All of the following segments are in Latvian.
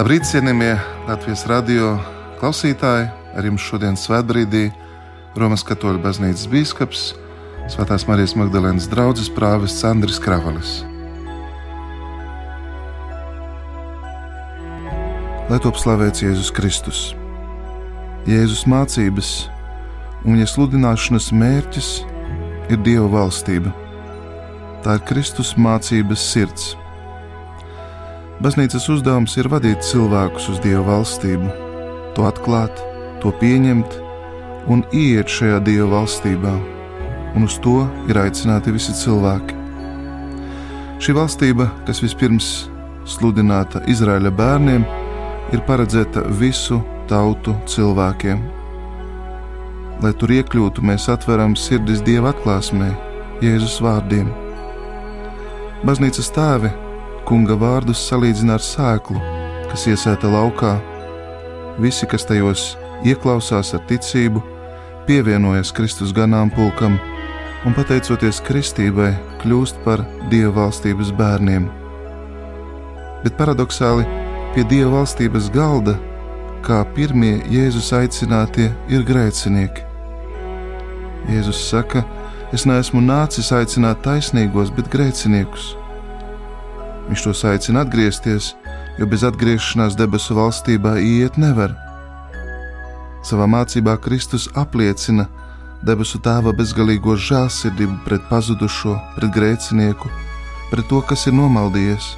Labrīt, cienījamie Latvijas radio klausītāji! Ar jums šodien svētbrīdī Romas katoļu baznīcas bīskaps Svētās Marijas Magdalēnas draugs prāvests Andris Kravalis. Lai top slavēts Jēzus Kristus! Jēzus mācības un viņa sludināšanas mērķis ir Dieva valstība. Tā ir Kristus mācības sirds. Baznīcas uzdevums ir vadīt cilvēkus uz Dieva valstību, to atklāt, to pieņemt un iet šajā Dieva valstībā, un uz to ir aicināti visi cilvēki. Šī valstība, kas vispirms sludināta Izraēla bērniem, ir paredzēta visu tautu cilvēkiem. Lai tur iekļūtu, mēs atveram sirdis Dieva atklāsmē, Jēzus vārdiem. Baznīcas tēvi kunga vārdus salīdzina ar sēklu, kas iesēta laukā. Visi, kas tajos ieklausās ar ticību, pievienojas Kristus ganāmpulkam un, pateicoties kristībai, kļūst par Dieva valstības bērniem. Bet paradoxāli pie Dieva valstības galda, kā pirmie Jēzus aicinātie, ir grēcinieki. Jēzus saka, es neesmu nācis aicināt taisnīgos, bet grēciniekus. Viņš tos aicina atgriezties, jo bez atgriešanās debesu valstībā iet nevar. Savā mācībā Kristus apliecina debesu tēva bezgalīgo žēlsirdību pret pazudušo, pret grēcinieku, pret to, kas ir nomaldījies.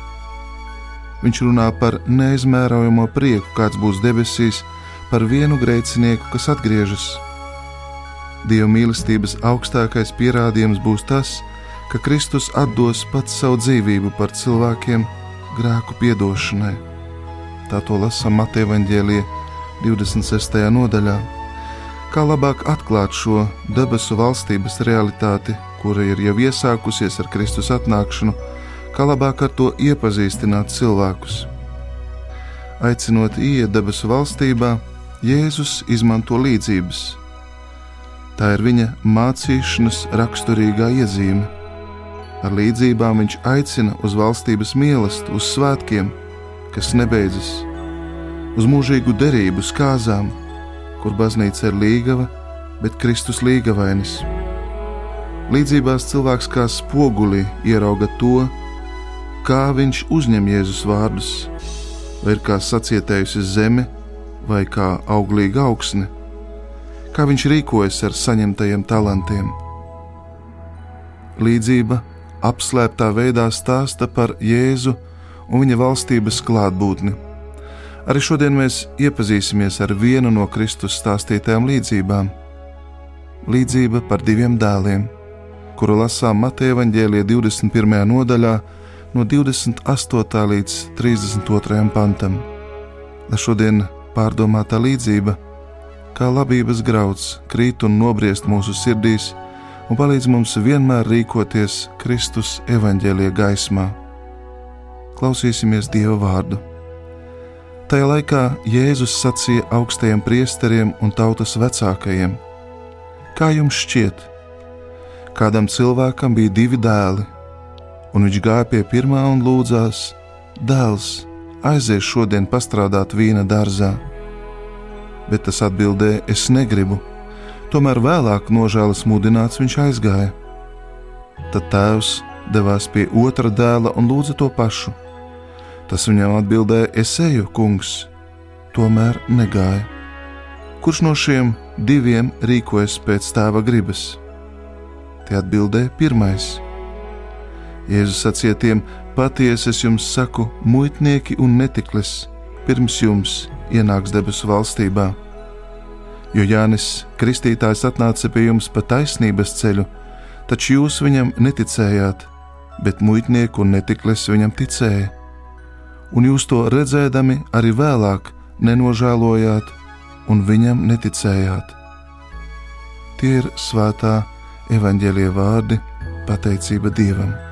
Viņš runā par neizmērojamo prieku, kāds būs debesīs, par vienu grēcinieku, kas atgriežas. Dieva mīlestības augstākais pierādījums būs tas, ka ka Kristus atdos pats savu dzīvību par cilvēkiem grēku piedošanai. Tā to lasām Mateja Vāģēlīja 26. nodaļā. Kā labāk atklāt šo debesu valstības realitāti, kura ir jau iesākusies ar Kristus atnākšanu, kā labāk ar to iepazīstināt cilvēkus. Aicinot iet debesu valstībā, Jēzus izmanto līdzības. Tā ir viņa mācīšanas raksturīgā iezīme Ar līdzībām viņš aicina uz valstības mīlestību, uz svētkiem, kas nebeidzas, uz mūžīgu derību, uz kāzām, kur baznīca ir līgava, bet Kristus līgavainis. Līdzībās cilvēks kā spogulī ierauga to, kā viņš uzņem Jēzus vārdus, vai ir kā sacietējusi zeme, vai kā auglīga augsne, kā viņš rīkojas ar saņemtajiem talantiem. Līdzība apslēptā veidā stāsta par Jēzu un viņa valstības klātbūtni. Arī šodien mēs iepazīsimies ar vienu no Kristus stāstītajām līdzībām - līdzība par diviem dēliem, kuru lasām Mateja Vāģēlīja 21. nodaļā, no 28. līdz 32. pantam. Lai šodien pārdomāta līdzība, kā labības grauds krīt un nobriest mūsu sirdīs, un palīdz mums vienmēr rīkoties Kristus evaņģēlie gaismā. Klausīsimies Dieva vārdu. Tajā laikā Jēzus sacīja augstajiem priesteriem un tautas vecākajiem: Kā jums šķiet, kādam cilvēkam bija divi dēli, un viņš gāja pie pirmā un lūdzās: Dēls, aizies šodien pastrādāt vīna dārzā. Bet tas atbildēja: Es negribu Tomēr vēlāk, nožēlas mudināts, viņš aizgāja. Tad tēvs devās pie otra dēla un lūdza to pašu. Tas viņam atbildēja: Es eju, kungs, tomēr negāja. Kurš no šiem diviem rīkojas pēc tēva gribas? Tie atbildēja pirmais. Jēzus sacīja tiem: Patiesi es jums saku, muitnieki un netiklis pirms jums ienāks debesu valstībā jo Jānis Kristītājs atnāca pie jums pa taisnības ceļu, taču jūs viņam neticējāt, bet muitnieku un netiklis viņam ticēja. Un jūs to redzēdami arī vēlāk nenožēlojāt un viņam neticējāt. Tie ir svētā evaņģēlie vārdi, pateicība Dievam.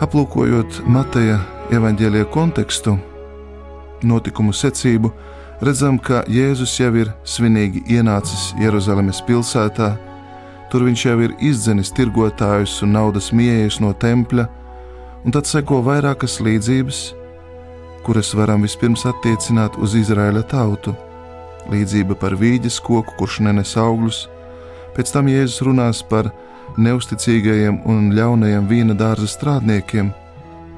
Aplūkojot Mateja evaņģēlīja kontekstu, notikumu secību, redzam, ka Jēzus jau ir svinīgi ienācis Jeruzalemes pilsētā. Tur viņš jau ir izdenis tirgotājus un naudas mījējus no tempļa, un tad seko vairākas līdzības, kuras varam vispirms attiecināt uz Izraēla tautu. Līdzība par vīģes koku, kurš nenes augļus, pēc tam Jēzus runās par neusticīgajiem un ļaunajiem vīna dārza strādniekiem,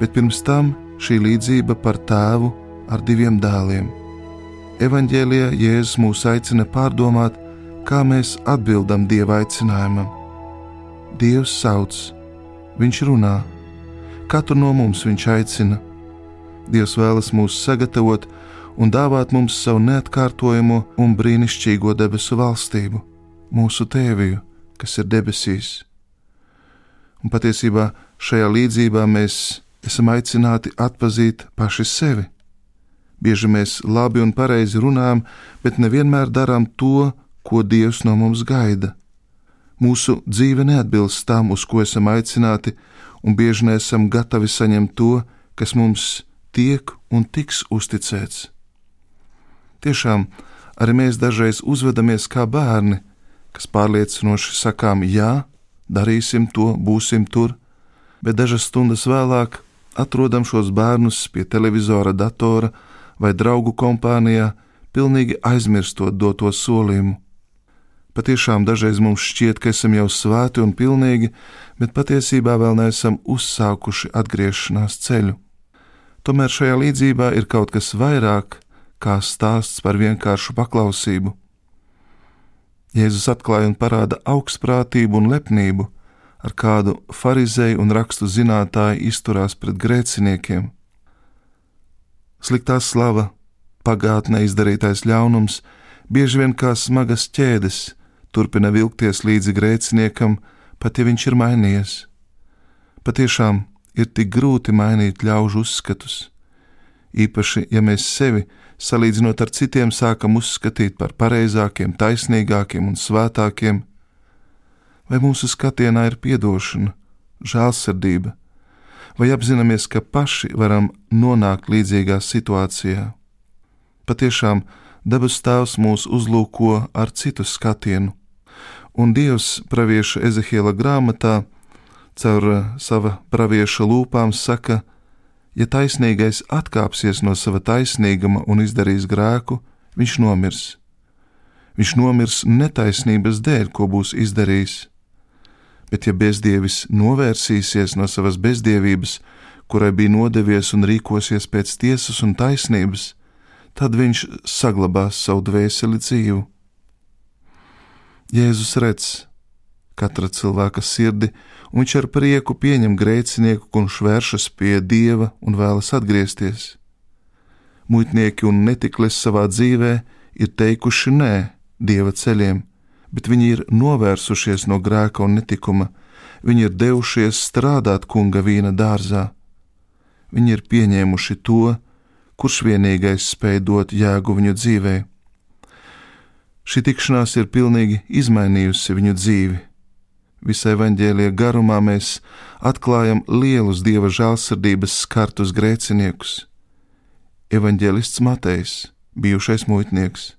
bet pirms tam šī līdzība par tēvu ar diviem dēliem. Evanģēlijā Jēzus mūs aicina pārdomāt, kā mēs atbildam Dieva aicinājumam. Dievs sauc, Viņš runā, katru no mums Viņš aicina. Dievs vēlas mūs sagatavot un dāvāt mums savu neatkārtojamo un brīnišķīgo debesu valstību, mūsu tēviju, kas ir debesīs. Un patiesībā šajā līdzībā mēs esam aicināti atpazīt paši sevi. Bieži mēs labi un pareizi runājam, bet nevienmēr darām to, ko Dievs no mums gaida. Mūsu dzīve neatbilst tam, uz ko esam aicināti, un bieži neesam gatavi saņemt to, kas mums tiek un tiks uzticēts. Tiešām arī mēs dažreiz uzvedamies kā bērni, kas pārliecinoši sakām, jā, darīsim to, būsim tur, bet dažas stundas vēlāk atrodam šos bērnus pie televizora, datora vai draugu kompānijā, pilnīgi aizmirstot doto solījumu. Patiešām dažreiz mums šķiet, ka esam jau svēti un pilnīgi, bet patiesībā vēl neesam uzsākuši atgriešanās ceļu. Tomēr šajā līdzībā ir kaut kas vairāk kā stāsts par vienkāršu paklausību. Jēzus atklāja un parāda augstprātību un lepnību, ar kādu farizēju un rakstu zinātāju izturās pret grēciniekiem sliktā slava, pagātnē izdarītais ļaunums, bieži vien kā smagas ķēdes, turpina vilkties līdzi grēciniekam, pat ja viņš ir mainījies. Patiešām ir tik grūti mainīt ļaužu uzskatus, īpaši, ja mēs sevi, salīdzinot ar citiem, sākam uzskatīt par pareizākiem, taisnīgākiem un svētākiem, vai mūsu skatienā ir piedošana, žēlsirdība, vai apzināmies, ka paši varam nonākt līdzīgā situācijā. Patiešām dabas tēvs mūs uzlūko ar citu skatienu, un Dievs pravieša Ezehiela grāmatā caur sava pravieša lūpām saka, ja taisnīgais atkāpsies no sava taisnīguma un izdarīs grēku, viņš nomirs. Viņš nomirs netaisnības dēļ, ko būs izdarījis bet ja bezdievis novērsīsies no savas bezdievības, kurai bija nodevies un rīkosies pēc tiesas un taisnības, tad viņš saglabās savu dvēseli dzīvu. Jēzus redz katra cilvēka sirdi, un viņš ar prieku pieņem grēcinieku, kurš vēršas pie dieva un vēlas atgriezties. Muitnieki un netiklis savā dzīvē ir teikuši nē dieva ceļiem bet viņi ir novērsušies no grēka un netikuma, viņi ir devušies strādāt kunga vīna dārzā. Viņi ir pieņēmuši to, kurš vienīgais spēj dot jēgu viņu dzīvē. Šī tikšanās ir pilnīgi izmainījusi viņu dzīvi. Visai evaņģēlie garumā mēs atklājam lielus dieva žēlsirdības skartus grēciniekus. Evanģēlists Matejs, bijušais muitnieks,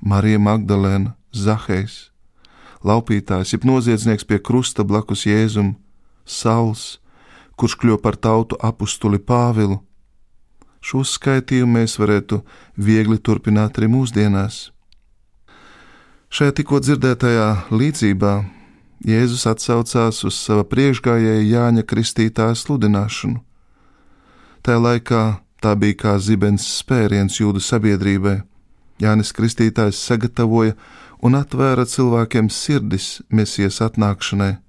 Marija Magdalēna, Zahejs, laupītājs, jeb noziedznieks pie krusta blakus Jēzum, Sauls, kurš kļuva par tautu apustuli Pāvilu. Šo skaitījumu mēs varētu viegli turpināt arī mūsdienās. Šajā tikko dzirdētajā līdzībā Jēzus atsaucās uz sava priekšgājēja Jāņa Kristītāja sludināšanu. Tajā laikā tā bija kā zibens spēriens jūdu sabiedrībai. Jānis Kristītājs sagatavoja un atvēra cilvēkiem sirdis mesijas atnākšanai.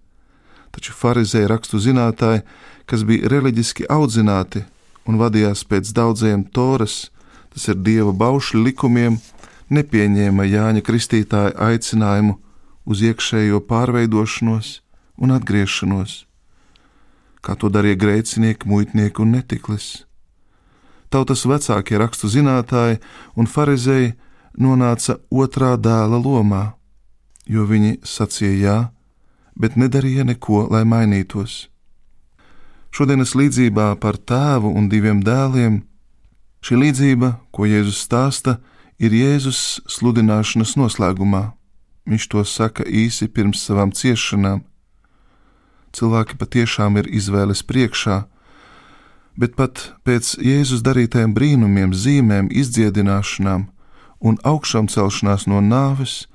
Taču farizēji rakstu zinātāji, kas bija reliģiski audzināti un vadījās pēc daudziem toras, tas ir dieva baušļu likumiem, nepieņēma Jāņa Kristītāja aicinājumu uz iekšējo pārveidošanos un atgriešanos, kā to darīja grēcinieki, muitnieki un netiklis. Tautas vecākie rakstu zinātāji un farizēji nonāca otrā dēla lomā, jo viņi sacīja jā, bet nedarīja neko, lai mainītos. Šodienas līdzībā par tēvu un diviem dēliem. Šī līdzība, ko Jēzus stāsta, ir Jēzus sludināšanas noslēgumā. Viņš to saka īsi pirms savām ciešanām. Cilvēki patiešām ir izvēles priekšā, bet pat pēc Jēzus darītajiem brīnumiem, zīmēm, izdziedināšanām un augšām celšanās no nāves,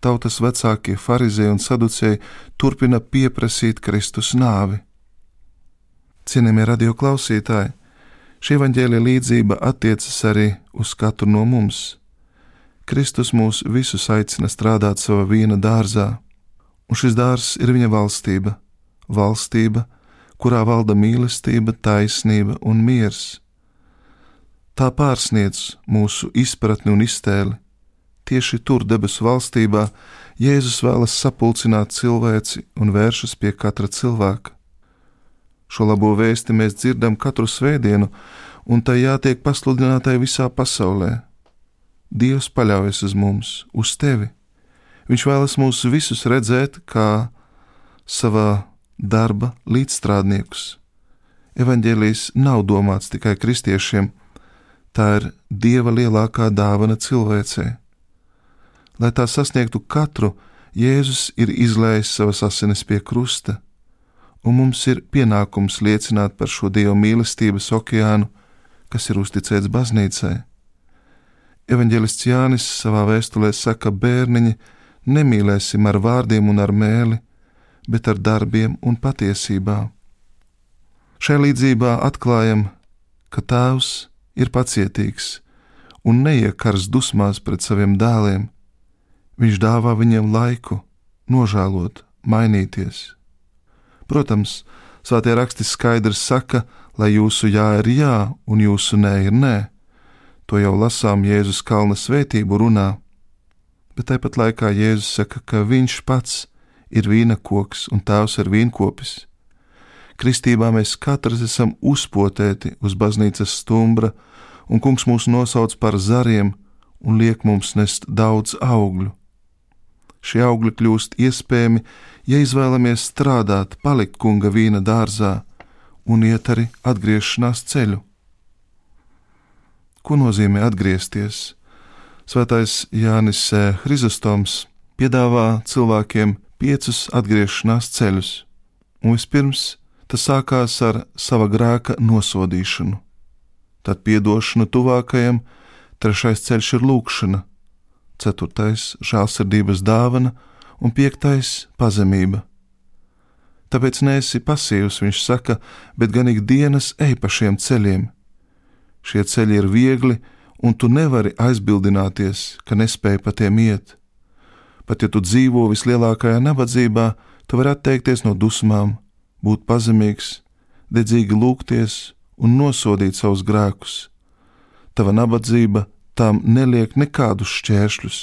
tautas vecākie farizēji un saducēji turpina pieprasīt Kristus nāvi. Cienījamie radio klausītāji, šī evaņģēlīja līdzība attiecas arī uz katru no mums. Kristus mūs visus aicina strādāt savā vīna dārzā, un šis dārzs ir viņa valstība, valstība, kurā valda mīlestība, taisnība un miers. Tā pārsniedz mūsu izpratni un iztēli Tieši tur, debesu valstībā, Jēzus vēlas sapulcināt cilvēci un vēršas pie katra cilvēka. Šo labo vēsti mēs dzirdam katru svētdienu, un tai jātiek pasludinātai visā pasaulē. Dievs paļaujas uz mums, uz tevi. Viņš vēlas mūs visus redzēt kā savā darba līdzstrādniekus. Evangelijas nav domāts tikai kristiešiem, tā ir Dieva lielākā dāvana cilvēcei. Lai tā sasniegtu katru, Jēzus ir izlējis savas asinis pie krusta, un mums ir pienākums liecināt par šo Dieva mīlestības okeānu, kas ir uzticēts baznīcai. Evanģelists Jānis savā vēstulē saka, bērniņi, nemīlēsim ar vārdiem un ar mēli, bet ar darbiem un patiesībā. Šajā līdzībā atklājam, ka Tēvs ir pacietīgs un neiekars dusmās pret saviem dēliem Viņš dāvā viņiem laiku, nožēlot, mainīties. Protams, Svētie raksti skaidrs saka, lai jūsu jā ir jā un jūsu nē ir nē. To jau lasām Jēzus kalna svētību runā, bet tāpat laikā Jēzus saka, ka Viņš pats ir vīna koks un tēvs ir vīnkopis. Kristībā mēs katrs esam uzpotēti uz baznīcas stumbra, un Kungs mūs nosauc par zariem un liek mums nest daudz augļu. Šie augļi kļūst iespējami, ja izvēlamies strādāt, palikt kunga vīna dārzā un iet arī atgriešanās ceļu. Ko nozīmē atgriezties? Svētais Jānis Hrizostoms piedāvā cilvēkiem piecus atgriešanās ceļus, un vispirms tas sākās ar sava grēka nosodīšanu, tad atdošanu tuvākajam, trešais ceļš ir lūkšana, ceturtais - žēlsirdības dāvana, un piektais - pazemība. Tāpēc neesi pasīvs, viņš saka, bet gan ikdienas ej pa šiem ceļiem. Šie ceļi ir viegli, un tu nevari aizbildināties, ka nespēji pa tiem iet. Pat ja tu dzīvo vislielākajā nabadzībā, tu vari atteikties no dusmām, būt pazemīgs, dedzīgi lūgties un nosodīt savus grēkus. Tava nabadzība tām neliek nekādus šķēršļus.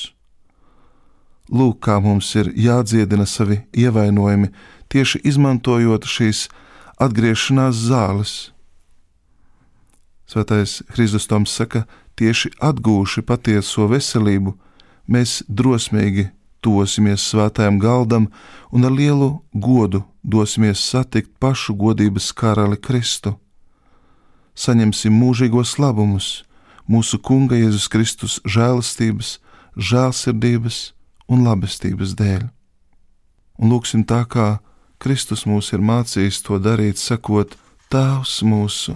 Lūk, kā mums ir jādziedina savi ievainojumi, tieši izmantojot šīs atgriešanās zāles. Svētais Hristostoms saka, tieši atgūši patieso veselību, mēs drosmīgi tosimies svētajam galdam un ar lielu godu dosimies satikt pašu godības karali Kristu. Saņemsim mūžīgos labumus, mūsu Kunga Jēzus Kristus žēlastības, žēlsirdības un labestības dēļ. Un lūksim tā, kā Kristus mūs ir mācījis to darīt, sakot: Tēvs mūsu,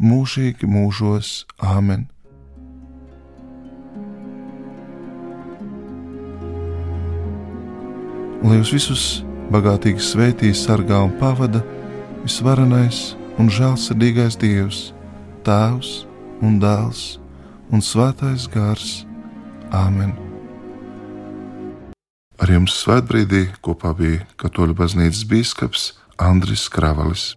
mūžīgi mūžos. Āmen! Lai jūs visus bagātīgi svētīs, sargā un pavada visvarenais un žēlsirdīgais Dievs, Tēvs, un dēls un svētais gars. Āmen! Ar jums svētbrīdī kopā bija Katoļu baznīcas biskups Andris Kravalis.